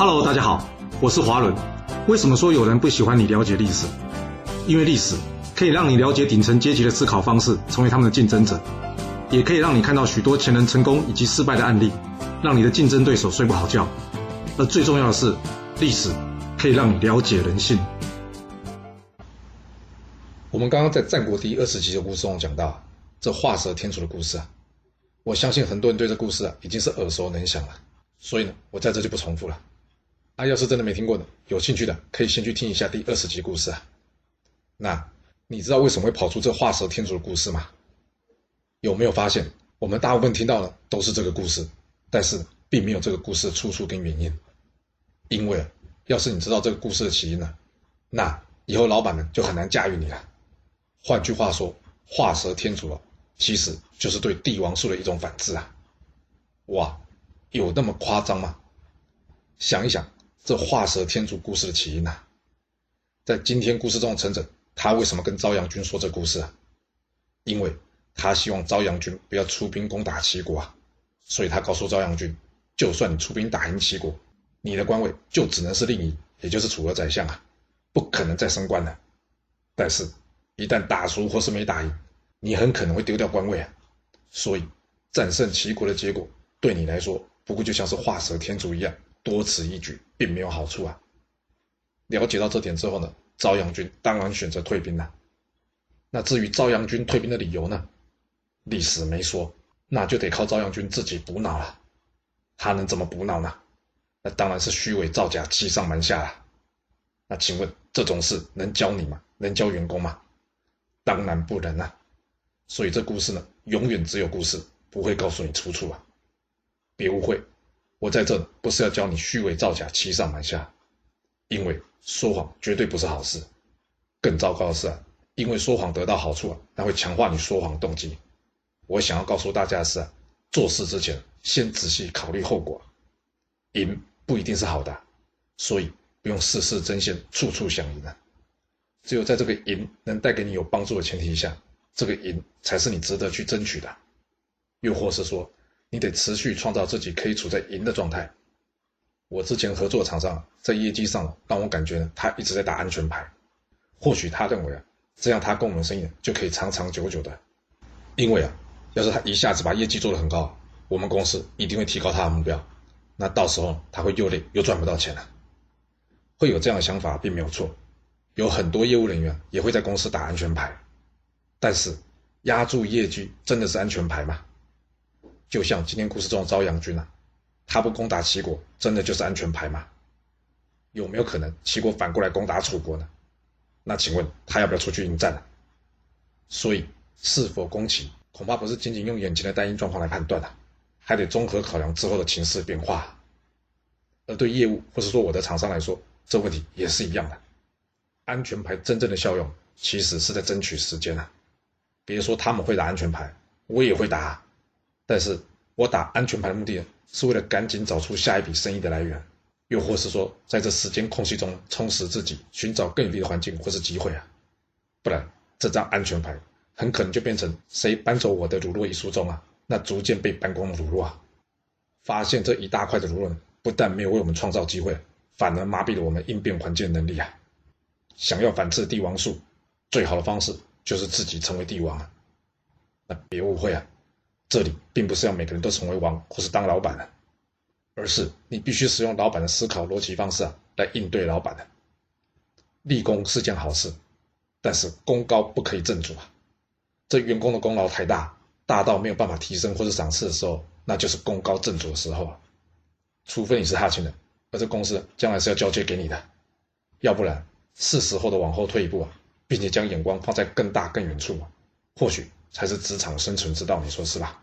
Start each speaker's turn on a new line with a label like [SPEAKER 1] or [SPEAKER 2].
[SPEAKER 1] Hello，大家好，我是华伦。为什么说有人不喜欢你了解历史？因为历史可以让你了解顶层阶级的思考方式，成为他们的竞争者，也可以让你看到许多前人成功以及失败的案例，让你的竞争对手睡不好觉。而最重要的是，历史可以让你了解人性。
[SPEAKER 2] 我们刚刚在战国第二十集的故事中讲到，这画蛇添足的故事啊，我相信很多人对这故事啊已经是耳熟能详了，所以呢，我在这就不重复了。啊，要是真的没听过的，有兴趣的可以先去听一下第二十集故事啊。那你知道为什么会跑出这画蛇添足的故事吗？有没有发现，我们大部分听到的都是这个故事，但是并没有这个故事的出处跟原因。因为，要是你知道这个故事的起因呢，那以后老板们就很难驾驭你了。换句话说，画蛇添足了，其实就是对帝王术的一种反制啊！哇，有那么夸张吗？想一想，这画蛇添足故事的起因啊，在今天故事中的陈轸，他为什么跟朝阳君说这故事啊？因为他希望朝阳君不要出兵攻打齐国啊，所以他告诉朝阳君，就算你出兵打赢齐国，你的官位就只能是令尹，也就是楚国宰相啊，不可能再升官了。但是。一旦打输或是没打赢，你很可能会丢掉官位啊！所以战胜齐国的结果对你来说，不过就像是画蛇添足一样，多此一举，并没有好处啊！了解到这点之后呢，朝阳军当然选择退兵了。那至于朝阳军退兵的理由呢？历史没说，那就得靠朝阳军自己补脑了。他能怎么补脑呢？那当然是虚伪造假、欺上瞒下了。那请问这种事能教你吗？能教员工吗？当然不能啊！所以这故事呢，永远只有故事，不会告诉你出处啊！别误会，我在这不是要教你虚伪造假、欺上瞒下，因为说谎绝对不是好事。更糟糕的是啊，因为说谎得到好处啊，那会强化你说谎动机。我想要告诉大家的是啊，做事之前先仔细考虑后果。赢不一定是好的，所以不用事事争先，处处想赢啊！只有在这个赢能带给你有帮助的前提下，这个赢才是你值得去争取的。又或是说，你得持续创造自己可以处在赢的状态。我之前合作厂商在业绩上让我感觉呢，他一直在打安全牌。或许他认为啊，这样他跟我们生意就可以长长久久的。因为啊，要是他一下子把业绩做得很高，我们公司一定会提高他的目标。那到时候他会又累又赚不到钱了。会有这样的想法并没有错。有很多业务人员也会在公司打安全牌，但是压住业绩真的是安全牌吗？就像今天故事中的朝阳君啊，他不攻打齐国，真的就是安全牌吗？有没有可能齐国反过来攻打楚国呢？那请问他要不要出去应战呢？所以是否攻齐，恐怕不是仅仅用眼前的单一状况来判断啊，还得综合考量之后的情势变化。而对业务或者说我的厂商来说，这问题也是一样的。安全牌真正的效用，其实是在争取时间啊！别说他们会打安全牌，我也会打。但是我打安全牌的目的，是为了赶紧找出下一笔生意的来源，又或是说，在这时间空隙中充实自己，寻找更有利的环境或是机会啊！不然，这张安全牌很可能就变成谁搬走我的乳酪一书中啊，那逐渐被搬光的乳酪啊！发现这一大块的乳酪，不但没有为我们创造机会，反而麻痹了我们应变环境的能力啊！想要反制帝王术，最好的方式就是自己成为帝王啊！那别误会啊，这里并不是要每个人都成为王或是当老板的，而是你必须使用老板的思考逻辑方式啊，来应对老板的。立功是件好事，但是功高不可以正主啊！这员工的功劳太大，大到没有办法提升或者赏赐的时候，那就是功高正主的时候啊！除非你是他亲人，而这公司将来是要交接给你的，要不然。是时候的往后退一步啊，并且将眼光放在更大更远处啊，或许才是职场生存之道，你说是吧？